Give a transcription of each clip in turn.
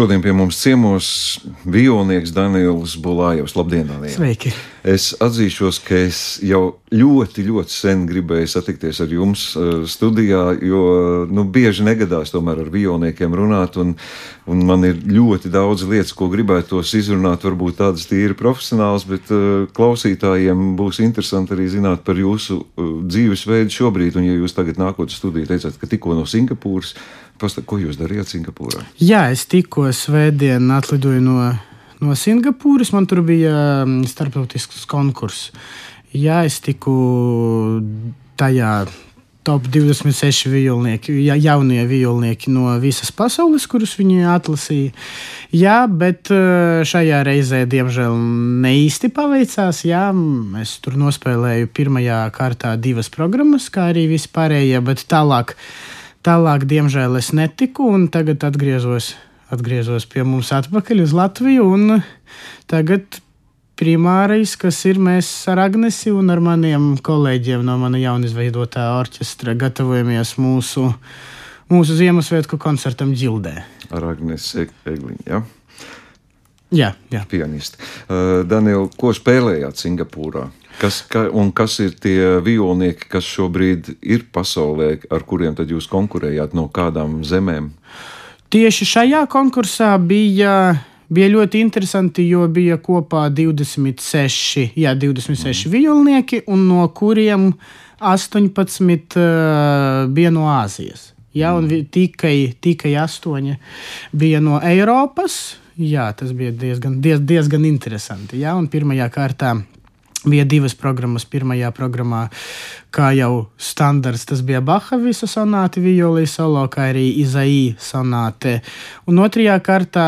Šodien pie mums ciemos violnieks Daniels Bulājovs. Labdien, Daniel! Sveiki! Es atzīšos, ka es jau ļoti, ļoti sen gribēju satikties ar jums uh, studijā, jo nu, bieži negadās tomēr ar violniekiem runāt, un, un man ir ļoti daudz lietas, ko gribētos izrunāt, varbūt tādas tīri profesionāls, bet uh, klausītājiem būs interesanti arī zināt par jūsu uh, dzīvesveidu šobrīd, un ja jūs tagad nākot studiju teicāt, ka tikko no Singapūras, Pastāv, ko jūs darījāt Singapūrā? Jā, es tikko svētdien atlidoju no, no Singapūras. Man tur bija mm, starptautisks konkurss. Jā, es tiku tajā top 26 violnieki, ja, jaunie violnieki no visas pasaules, kurus viņi atlasīja. Jā, bet eh, šajā reizē, diemžēl, ne īsti paveicās. Jā, es tur nospēlēju pirmajā kārtā divas programmas, kā arī visi pārējie, bet tālāk. Tālāk, diemžēl, es netiku, un tagad atgriezos, atgriezos pie mums atpakaļ uz Latviju. Tagad primārais, kas ir mēs ar Agnesi un ar maniem kolēģiem no mana jaunizveidotā orķestra, gatavojamies mūsu, mūsu Ziemassvētku koncertam Ģildē. Ar Agnesi Egliņu. Ja? Jā, jā. Pianisti. Uh, Daniel, ko spēlējāt Singapūrā? Kas, ka, un kas ir tie violnieki, kas šobrīd ir pasaulē, ar kuriem tad jūs konkurējāt no kādām zemēm? Tieši šajā konkursā bija, bija ļoti interesanti, jo bija kopā 26, jā, 26 mm. violnieki, un no kuriem 18 uh, bija no Āzijas. Jā, un mm. tikai, tikai 8 bija no Eiropas. Jā, tas bija diezgan, diez, diezgan interesanti. Jā, un pirmajā kārtā Bija divas programmas. Pirmajā programmā, kā jau standarts, tas bija Baha visa sonāte, violī solo, kā arī Izaī sonāte. Un otrajā kārtā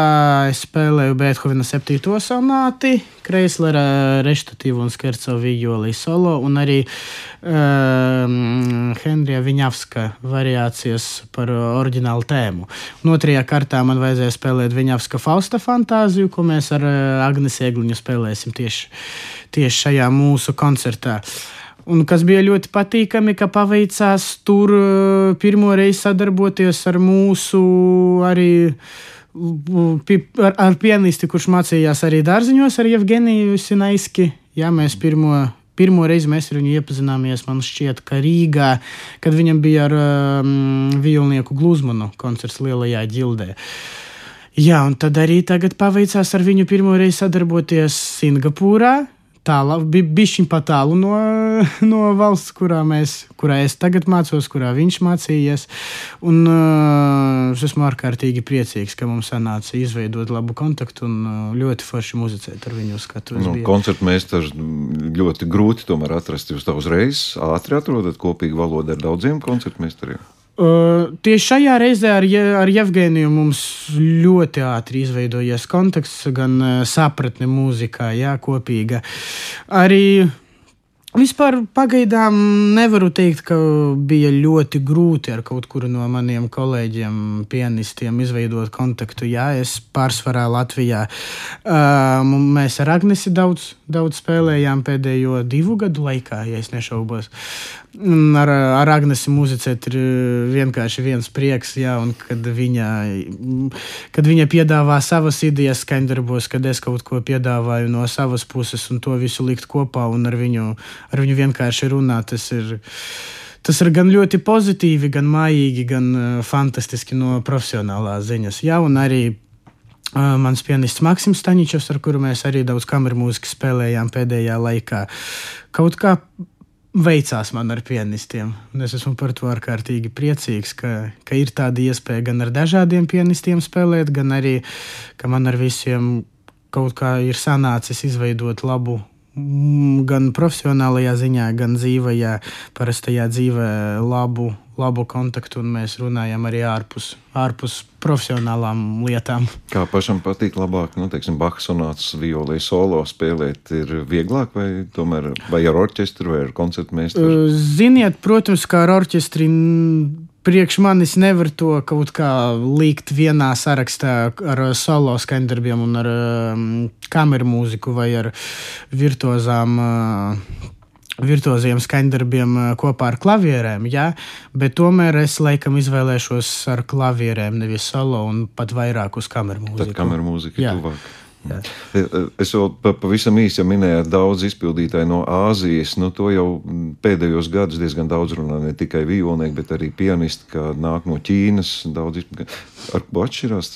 es spēlēju Beethovena 7. sonāti, Kreislera reštatīvu un skerco violī solo, un arī um, Henrija Viņavska variācijas par oriģinālu tēmu. Un otrajā kārtā man vajadzēja spēlēt Viņavska Fausta fantāziju, ko mēs ar uh, Agnes Egliņu spēlēsim tieši tieši šajā mūsu koncertā. Un kas bija ļoti patīkami, ka paveicās tur uh, pirmo reizi sadarboties ar mūsu arī ar, ar pianisti, kurš mācījās arī dārziņos ar Jevgeniju Sinaiski. Jā, mēs pirmo, pirmo reizi mēs ar viņu iepazināmies, man šķiet, ka Rīgā, kad viņam bija ar um, violnieku Gluzmanu koncerts Lielajā ģildē. Jā, un tad arī tagad paveicās ar viņu pirmo reizi sadarboties Singapūrā tālāk, bija bišķiņ pa tālu no, no valsts, kurā, mēs, kurā es tagad mācos, kurā viņš mācījies. Un uh, es esmu ārkārtīgi priecīgs, ka mums sanāca izveidot labu kontaktu un uh, ļoti forši muzicēt ar viņu skatu. Nu, koncertu meistars ļoti grūti tomēr atrast. Jūs tā uzreiz ātri atrodat kopīgu valodu ar daudziem koncertu meistariem. Uh, tieši šajā reizē ar, ar Jevgeniju mums ļoti ātri izveidojies kontakts, gan uh, sapratne mūzikā, jā, kopīga. Arī Vispār pagaidām nevaru teikt, ka bija ļoti grūti ar kaut kuru no maniem kolēģiem, pianistiem, izveidot kontaktu. Jā, es pārsvarā Latvijā. Uh, mēs ar Agnesi daudz, daudz spēlējām pēdējo divu gadu laikā, ja nešaubos. Ar, ar Agnesi muzicēt ir vienkārši viens prieks, jā, un kad viņa, kad viņa piedāvā savas idejas skandarbos, kad es kaut ko piedāvāju no savas puses un to visu likt kopā un ar viņu ar viņu vienkārši runāt. Tas ir, tas ir gan ļoti pozitīvi, gan mājīgi, gan fantastiski no profesionālās ziņas. Jā, un arī mans pianists Maksims Staņķis, ar kuru mēs arī daudz kameru mūziku spēlējām pēdējā laikā. Kaut kā veicās man ar pianistiem. Es esmu par to ārkārtīgi priecīgs, ka, ka ir tāda iespēja gan ar dažādiem pianistiem spēlēt, gan arī, ka man ar visiem kaut kā ir sanācis izveidot labu Mm, gan profesionālajā ziņā, gan dzīvajā, parastajā dzīvē labu, labu kontaktu, un mēs runājam arī ārpus, ārpus profesionālām lietām. Kā pašam patīk labāk, nu, teiksim, Bachas sonātas violī solo spēlēt, ir vieglāk vai tomēr vai ar orķestru vai ar koncertu meistaru? Ziniet, protams, kā ar orķestri priekš manis nevar to kaut kā likt vienā sarakstā ar solo skandarbiem un ar um, kameru mūziku vai ar virtuozām. Uh, virtuoziem skaņdarbiem uh, kopā ar klavierēm, jā, bet tomēr es laikam izvēlēšos ar klavierēm, nevis solo un pat vairāk uz kameru mūziku. Tad kameru mūzika ir tuvāk. Jā. Es vēl pavisam īsi minēju, daudz izpildītāju no Āzijas. Nu, to jau pēdējos gados diezgan daudz runā. Ne tikai vijolnieki, bet arī pianisti, kā nāk no Ķīnas. Daudz, ar ko atšķirās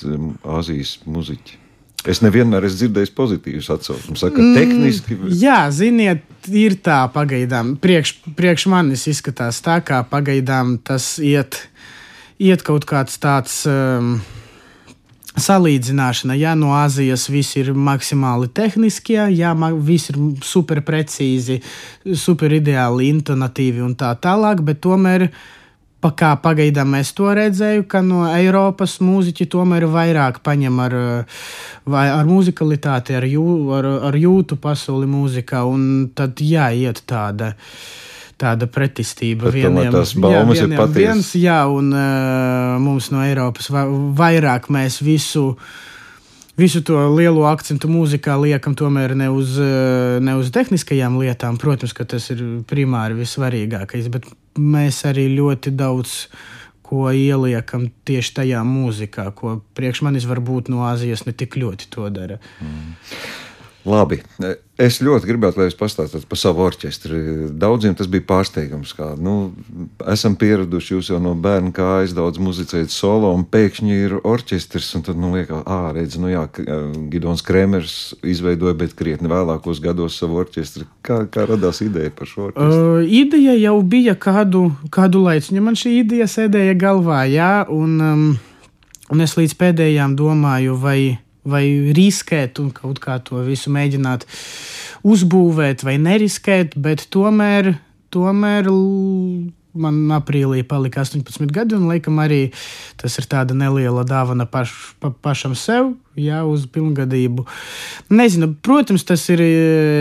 Āzijas muziķi? Es nevienmēr esmu dzirdējis pozitīvus atsauksmes. Saka, mm, tehniski. Jā, ziniet, ir tā pagaidām. Priekš, priekš manis izskatās tā, kā pagaidām tas iet, iet kaut kāds tāds. Um, salīdzināšana. Jā, no Āzijas viss ir maksimāli tehniskie, jā, viss ir super precīzi, super ideāli, intonatīvi un tā tālāk, bet tomēr. Pa kā pagaidām es to redzēju, ka no Eiropas mūziķi tomēr vairāk paņem ar, ar muzikalitāti, ar, jū, ar, ar jūtu pasauli mūzikā, un tad jāiet tāda. Tāda pretestība. Tās baumas jā. Viens, jā, un uh, mums no Eiropas va vairāk mēs visu. Visu to lielo akcentu mūzikā liekam tomēr ne uz, ne uz tehniskajām lietām. Protams, ka tas ir primāri vissvarīgākais, bet mēs arī ļoti daudz ko ieliekam tieši tajā mūzikā, ko priekš manis varbūt no Āzijas ne tik ļoti to dara. Mm. Labi. Es ļoti gribētu, lai jūs pastāstītu par savu orķestri. Daudziem tas bija pārsteigums. Kā, nu, esam pieraduši, jūs jau no bērna kājas daudz muzicējat solo, un pēkšņi ir orķestris. Tad, nu, liekas, ah, redz, nu jā, Gidons Kremers izveidoja, bet krietni vēlākos gados savu orķestri. Kā, kā radās ideja par šo orķestri? Uh, ideja jau bija kādu, kādu laiciņu. Man šī ideja sēdēja galvā, jā, un, um, un es līdz pēdējām domāju, vai vai riskēt un kaut kā to visu mēģināt uzbūvēt vai neriskēt, bet tomēr, tomēr man aprīlī palika 18 gadi, un laikam arī tas ir tāda neliela dāvana paš, pa, pašam sev, jā, uz pilngadību. Nezinu, protams, tas ir e,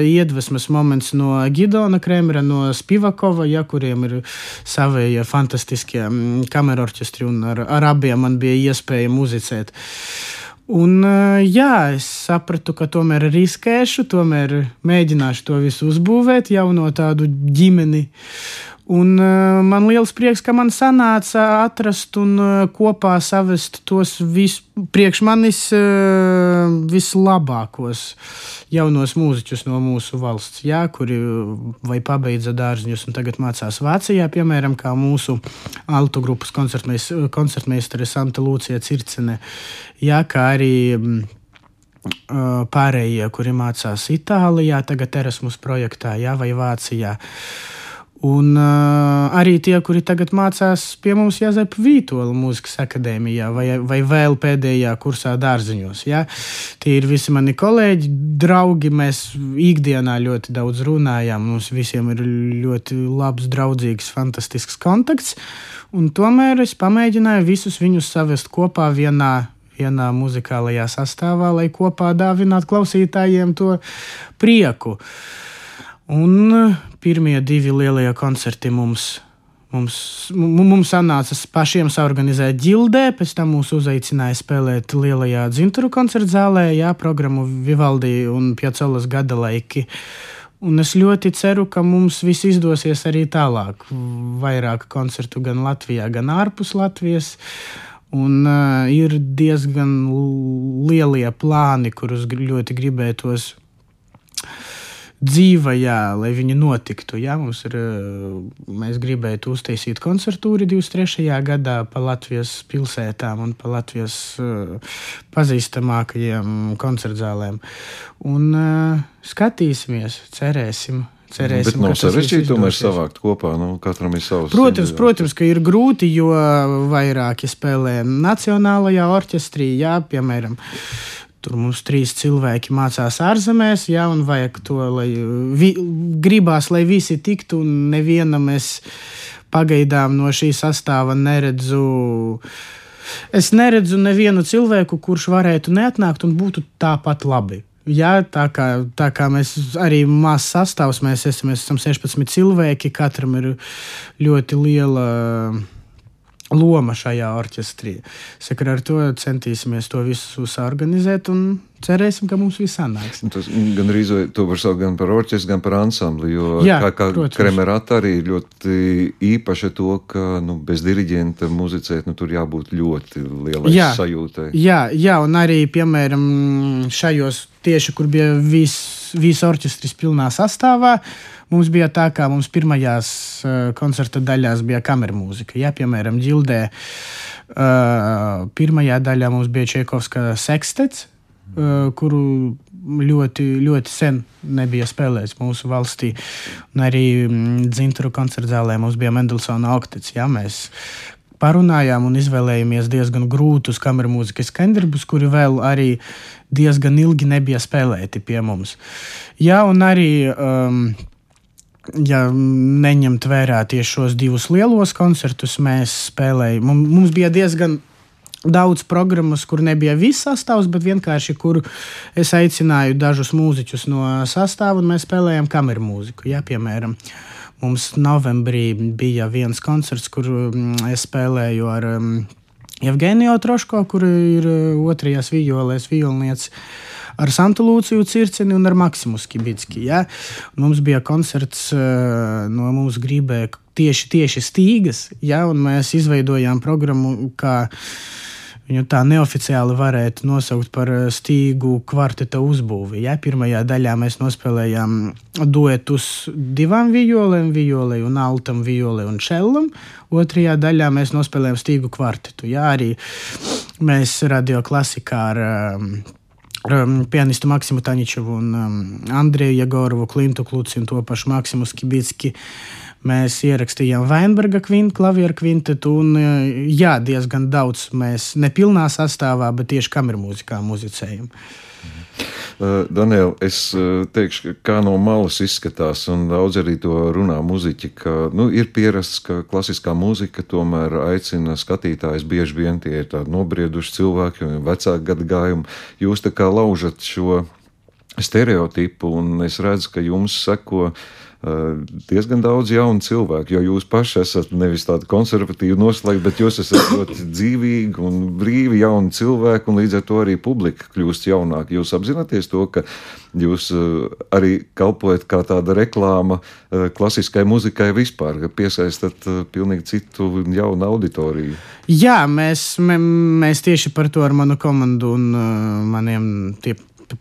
iedvesmas moments no Gidona Kremera, no Spivakova, jā, kuriem ir savie fantastiskie kameru orķestri, un ar, ar abiem man bija iespēja muzicēt. Un, jā, es sapratu, ka tomēr riskēšu, tomēr mēģināšu to visu uzbūvēt, jau no tādu ģimeni. Un, uh, man liels prieks, ka man sanāca atrast un uh, kopā savest tos vis, priekš manis uh, vislabākos jaunos mūziķus no mūsu valsts, jā, kuri vai pabeidza dārziņus un tagad mācās Vācijā, piemēram, kā mūsu altu grupas koncertmeistare Santa Lūcija Circene, jā, kā arī um, pārējie, kuri mācās Itālijā, tagad Erasmus projektā, jā, vai Vācijā. Uh, Un uh, arī tie, kuri tagad mācās pie mums Jāzepa Vītola mūzikas akadēmijā vai, vai vēl pēdējā kursā dārziņos. Ja? Tie ir visi mani kolēģi, draugi. Mēs ikdienā ļoti daudz runājam. Mums visiem ir ļoti labs, draudzīgs, fantastisks kontakts. Un tomēr es pamēģināju visus viņus savest kopā vienā vienā muzikālajā sastāvā, lai kopā dāvinātu klausītājiem to prieku. Un pirmie divi lielie koncerti mums. Mums, mums sanāca pašiem organizēt ģildē, pēc tam mūs uzaicināja spēlēt lielajā dzinturu koncertu zālē, jā, programmu Vivaldi un Piacolas gada laiki. Un es ļoti ceru, ka mums viss izdosies arī tālāk. Vairāk koncertu gan Latvijā, gan ārpus Latvijas. Un uh, ir diezgan lielie plāni, kurus ļoti gribētos dzīva, jā, lai viņi notiktu. Jā, mums ir, eh, mēs gribētu uztaisīt koncertūri 23. gadā pa Latvijas pilsētām un pa Latvijas uh, pazīstamākajiem koncertzālēm. Un uh, skatīsimies, cerēsim. Cerēsim, Bet nav sarežģīti tomēr savākt kopā. Nu, katram ir savs. Protams, protams, ka ir grūti, jo vairāki spēlē nacionālajā orķestrī, jā, piemēram. Tur mums trīs cilvēki mācās ārzemēs, jā, un vajag to, lai vi, gribās, lai visi tiktu, un nevienam es pagaidām no šī sastāva neredzu. Es neredzu nevienu cilvēku, kurš varētu neatnākt un būtu tāpat labi. Jā, tā kā, tā kā mēs arī mazs sastāvs, mēs esam, mēs esam 16 cilvēki, katram ir ļoti liela loma šajā orķestrī. Sakarā ar to centīsimies to visu organizēt un cerēsim, ka mums viss sanāks. Tas gan arī to var saukt gan par orķestri, gan par ansambli, jo Jā, kā, kā protams. kremerata arī ir ļoti īpaša to, ka nu, bez diriģenta muzicēt, nu, tur jābūt ļoti lielai Jā. sajūtai. Jā, jā, un arī, piemēram, šajos tieši, kur bija viss vis orķestris pilnā sastāvā, mums bija tā, ka mums pirmajās uh, koncerta daļās bija kameru mūzika. Jā, piemēram, ģildē. Uh, pirmajā daļā mums bija Čekovska sekstets, uh, kuru ļoti, ļoti sen nebija spēlēts mūsu valstī. Un arī mm, dzinturu koncerta zālē mums bija Mendelsona oktets. Jā, mēs parunājām un izvēlējāmies diezgan grūtus kameru mūzikas skandarbus, kuri vēl arī diezgan ilgi nebija spēlēti pie mums. Jā, un arī. Um, ja neņemt vērā tieši šos divus lielos koncertus, mēs spēlējām. Mums, bija diezgan daudz programmas, kur nebija viss sastāvs, bet vienkārši kur es aicināju dažus mūziķus no sastāvā, un mēs spēlējām kameru mūziku. Jā, piemēram, mums novembrī bija viens koncerts, kur mm, es spēlēju ar um, Evgeniju Troško, kur ir uh, otrajās vijolēs violnieces ar Santu Lūciju Circeni un ar Maksimu Skibitski. Ja? Mums bija koncerts, no mums gribēja tieši, tieši stīgas, ja? un mēs izveidojām programmu, kā Viņu tā neoficiāli varētu nosaukt par stīgu kvarteta uzbūvi. Ja? Pirmajā daļā mēs nospēlējām duetus divām violēm, violei un altam, violei un čellam. Otrajā daļā mēs nospēlējām stīgu kvartetu. Ja? Arī mēs radio klasikā ar um, pianistu Maksimu Taņičevu un um, Andriju Jagorovu, Klintu Kluci un to pašu Maksimu Skibitski. Mēs ierakstījām Vainberga kvintu, klavieru kvintetu, un jā, diezgan daudz mēs nepilnā sastāvā, bet tieši kameru mūzikā muzicējam. Uh, Daniel, es uh, teikšu, kā no malas izskatās, un daudz arī to runā muzeķi, ka nu, ir pierasts, ka klasiskā mūzika tomēr aicina skatītājus. Bieži vien tie ir tādi nobrieduši cilvēki, vecāki gadagājumi. Jūs tā kā laužat šo stereotipu, un es redzu, ka jums seko uh, diezgan daudz jaunu cilvēku, jo jūs paši esat nevis tādi konservatīvi noslēgti, bet jūs esat ļoti dzīvīgi un brīvi jauni cilvēki, un līdz ar to arī publika kļūst jaunāka. Jūs apzināties to, ka jūs arī kalpojat kā tāda reklāma klasiskai muzikai vispār, ka piesaistat pilnīgi citu jaunu auditoriju. Jā, mēs, mē, mēs tieši par to ar manu komandu un maniem tie,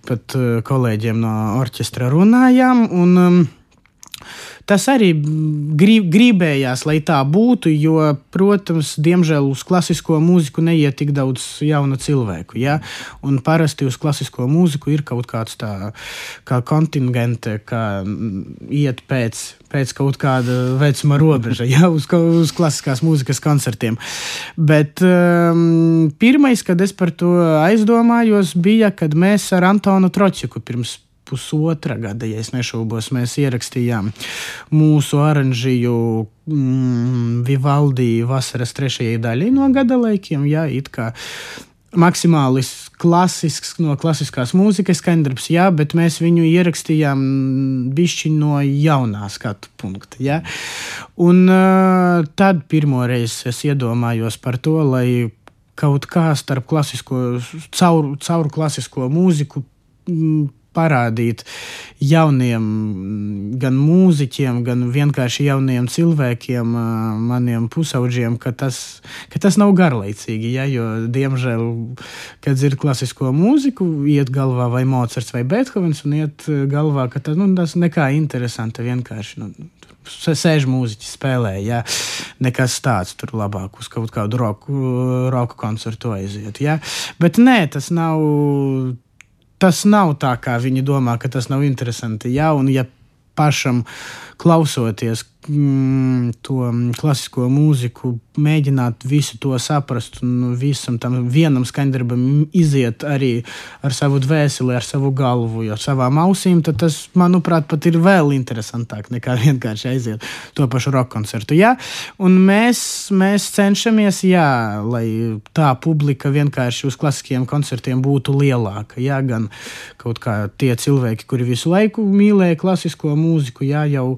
pat kolēģiem no orķestra runājām. Un, um, Tas arī grib, gribējās, lai tā būtu, jo, protams, diemžēl uz klasisko mūziku neiet tik daudz jaunu cilvēku. Ja? Un parasti uz klasisko mūziku ir kaut kāds tā kā kontingente, kā iet pēc, pēc kaut kāda vecuma robeža, ja? uz, uz klasiskās mūzikas koncertiem. Bet um, pirmais, kad es par to aizdomājos, bija, kad mēs ar Antonu Trociku pirms pusotra gada, ja nešaubos, mēs ierakstījām mūsu oranžiju mm, Vivaldi vasaras trešajai daļai no gada laikiem. Jā, it kā maksimāli klasisks no klasiskās mūzikas skandarbs, jā, bet mēs viņu ierakstījām bišķi no jaunā skatu punkta. Jā. Un uh, tad pirmo reizi es iedomājos par to, lai kaut kā starp klasisko, caur, caur klasisko mūziku mm, parādīt jauniem, gan mūziķiem, gan vienkārši jauniem cilvēkiem, maniem pusauģiem, ka tas, ka tas nav garlaicīgi. Ja? Jo, diemžēl, kad dzird klasisko mūziku, iet galvā vai Mocards vai Beethovens, un iet galvā, ka tas, nu, tas nekā interesanta vienkārši. Nu, Sēž mūziķi, spēlē, ja nekas tāds tur labāk uz kaut kādu roku, roku koncertu aiziet. Ja? Bet nē, tas nav tas nav tā, kā viņi domā, ka tas nav interesanti. Jā, un ja pašam klausoties mm, to klasisko mūziku, mēģināt visu to saprast un visam tam vienam skandarbam iziet arī ar savu dvēseli, ar savu galvu, ar savām ausīm, tad tas, manuprāt, pat ir vēl interesantāk nekā vienkārši aiziet to pašu roka koncertu. Jā? Un mēs, mēs cenšamies, jā, lai tā publika vienkārši uz klasiskiem koncertiem būtu lielāka. Jā, gan kaut kā tie cilvēki, kuri visu laiku mīlēja klasisko mūziku, jā, jau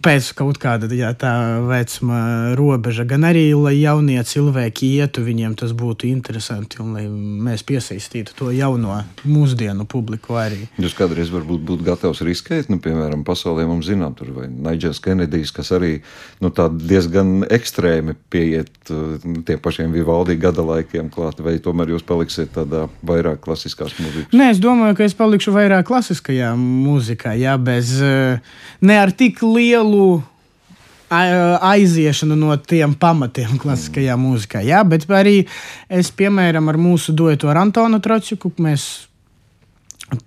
pēc kaut kāda jā, tā vecuma robeža, gan arī, lai jaunie cilvēki ietu, viņiem tas būtu interesanti un lai mēs piesaistītu to jauno mūsdienu publiku arī. Jūs kādreiz varbūt būtu gatavs riskēt, nu, piemēram, pasaulē mums zinām, tur vai Naidžels Kenedijs, kas arī nu, diezgan ekstrēmi pieiet nu, tiem pašiem Vivaldi gada laikiem klāt, vai tomēr jūs paliksiet tādā vairāk klasiskās mūzikas? Nē, es domāju, ka es palikšu vairāk klasiskajā mūzikā, jā, bez ne ar tik lielu lielu aiziešanu no tiem pamatiem klasiskajā mūzikā. Jā, bet arī es, piemēram, ar mūsu duetu ar Antonu Trociku, mēs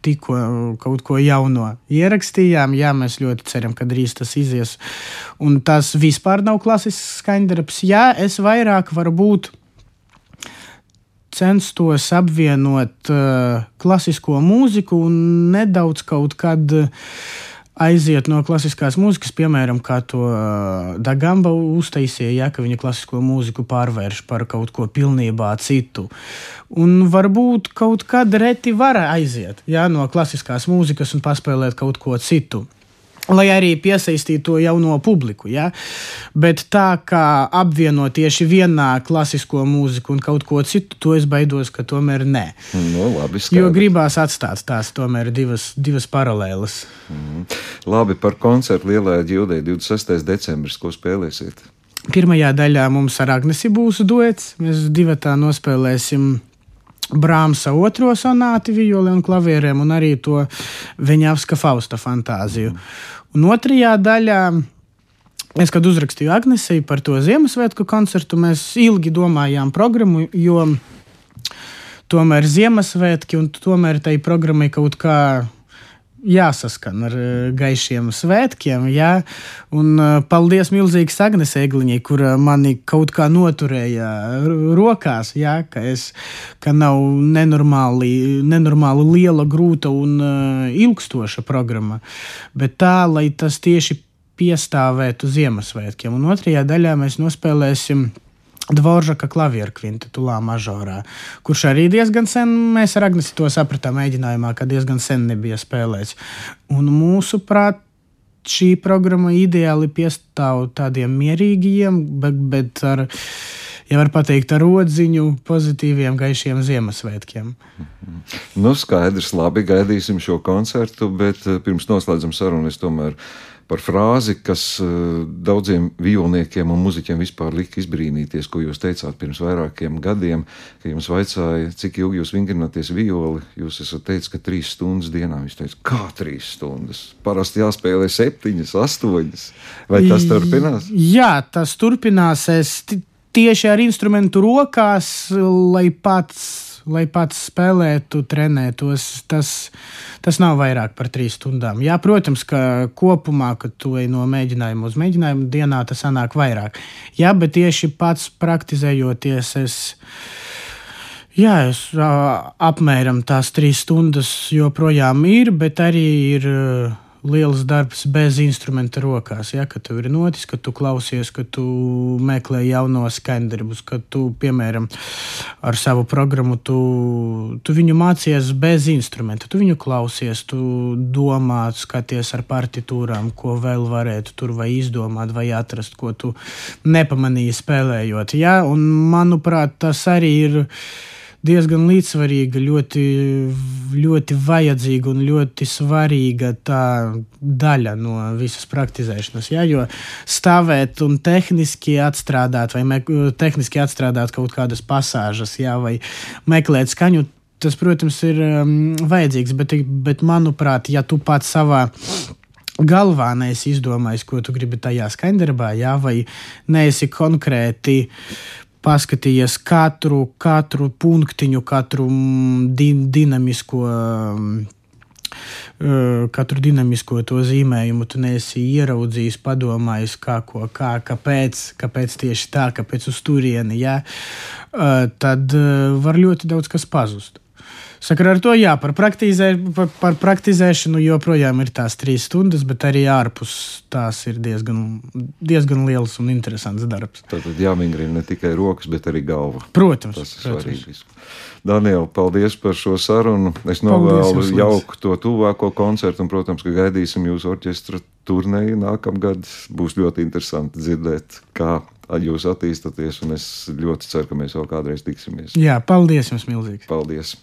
tikko kaut ko jaunu ierakstījām. Jā, mēs ļoti ceram, ka drīz tas izies. Un tas vispār nav klasisks skaņdarbs. Jā, es vairāk varbūt censtos apvienot uh, klasisko mūziku un nedaudz kaut kad. Uh, aiziet no klasiskās mūzikas, piemēram, kā to Dagamba uztaisīja, ja, ka viņa klasisko mūziku pārvērš par kaut ko pilnībā citu. Un varbūt kaut kad reti var aiziet ja, no klasiskās mūzikas un paspēlēt kaut ko citu lai arī piesaistītu to jauno publiku. Ja? Bet tā kā apvienot tieši vienā klasisko mūziku un kaut ko citu, to es baidos, ka tomēr nē. Nu, labi, skaidrs. jo gribās atstāt tās tomēr divas, divas paralēlas. Mm. Labi, par koncertu Lielajā ģildē 26. decembris, ko spēlēsiet? Pirmajā daļā mums ar Agnesi būs duets. Mēs divi tā nospēlēsim Brāmsa otro sonāti violi un klavierēm, un arī to Viņavska Fausta fantāziju. Un otrajā daļā. Es, kad uzrakstīju Agnesei par to Ziemassvētku koncertu, mēs ilgi domājām programmu, jo tomēr Ziemassvētki un tomēr tai programmai kaut kā jāsaskan ar eh, gaišiem svētkiem. Jā. Un eh, paldies milzīgs Agnes Egliņai, kur mani kaut kā noturēja rokās, jā, ka, es, ka nav nenormāli, nenormāli liela, grūta un uh, ilgstoša programma, bet tā, lai tas tieši piestāvētu Ziemassvētkiem. Un otrajā daļā mēs nospēlēsim Dvoržaka klavieru kvintetu Lā mažorā, kurš arī diezgan sen, mēs ar Agnesi to sapratām mēģinājumā, ka diezgan sen nebija spēlēts. Un mūsuprāt, šī programma ideāli piestāv tādiem mierīgiem, bet, bet ar, ja var pateikt, ar odziņu pozitīviem, gaišiem Ziemassvētkiem. Nu, skaidrs, labi, gaidīsim šo koncertu, bet eh, pirms noslēdzam sarunu es tomēr par frāzi, kas eh, daudziem violniekiem un muzeķiem vispār lika izbrīnīties, ko jūs teicāt pirms vairākiem gadiem, kad jums vaicāja, cik ilgi jūs vingrināties violi. Jūs esat teicis, ka trīs stundas dienā. Viņš teica, kā trīs stundas? Parasti jāspēlē septiņas, astoņas. Vai tas turpinās? Jā, tas turpinās. Es tieši ar instrumentu rokās, lai pats lai pats spēlētu, trenētos, tas, tas nav vairāk par trīs stundām. Jā, protams, ka kopumā, kad tu ej no mēģinājuma uz mēģinājumu, dienā tas sanāk vairāk. Jā, bet tieši pats praktizējoties, es. Jā, es, apmēram tās trīs stundas joprojām ir, bet arī ir liels darbs bez instrumenta rokās. Ja, kad tev ir notis, ka tu klausies, ka tu meklē jaunos skandarbus, ka tu, piemēram, ar savu programmu, tu, tu viņu mācies bez instrumenta. Tu viņu klausies, tu domā, skaties ar partitūrām, ko vēl varētu tur vai izdomāt, vai atrast, ko tu nepamanīji spēlējot. Ja? Un, manuprāt, tas arī ir diezgan līdzsvarīga, ļoti, ļoti vajadzīga un ļoti svarīga daļa no visas praktizēšanas. Ja? Jo stāvēt un tehniski atstrādāt, vai me, tehniski atstrādāt kaut kādas pasāžas, ja? vai meklēt skaņu. Tas, protams, ir um, vajadzīgs, bet, bet, manuprāt, ja tu pats savā galvā neesi izdomājis, ko tu gribi tajā skandarbā, jā, vai neesi konkrēti paskatījies katru, katru punktiņu, katru mm, di dinamisko. Mm, katru dinamisko to zīmējumu tu neesi ieraudzījis, padomājis, kā, ko, kā, kāpēc, kāpēc tieši tā, kāpēc uz turieni, ja, tad var ļoti daudz kas pazust. Sakarā ar to, jā, par, praktizē, par, par praktizēšanu joprojām ir tās trīs stundas, bet arī ārpus tās ir diezgan, diezgan liels un interesants darbs. Tad jāmingrina ne tikai rokas, bet arī galva. Protams, tas ir svarīgi. Daniela, paldies par šo sarunu. Es novēlu jauku to tuvāko koncertu, un, protams, ka gaidīsim jūsu orķestra turnēju nākamgad. Būs ļoti interesanti dzirdēt, kā jūs attīstāties, un es ļoti ceru, ka mēs vēl kādreiz tiksimies. Jā, paldies jums milzīgi. Paldies!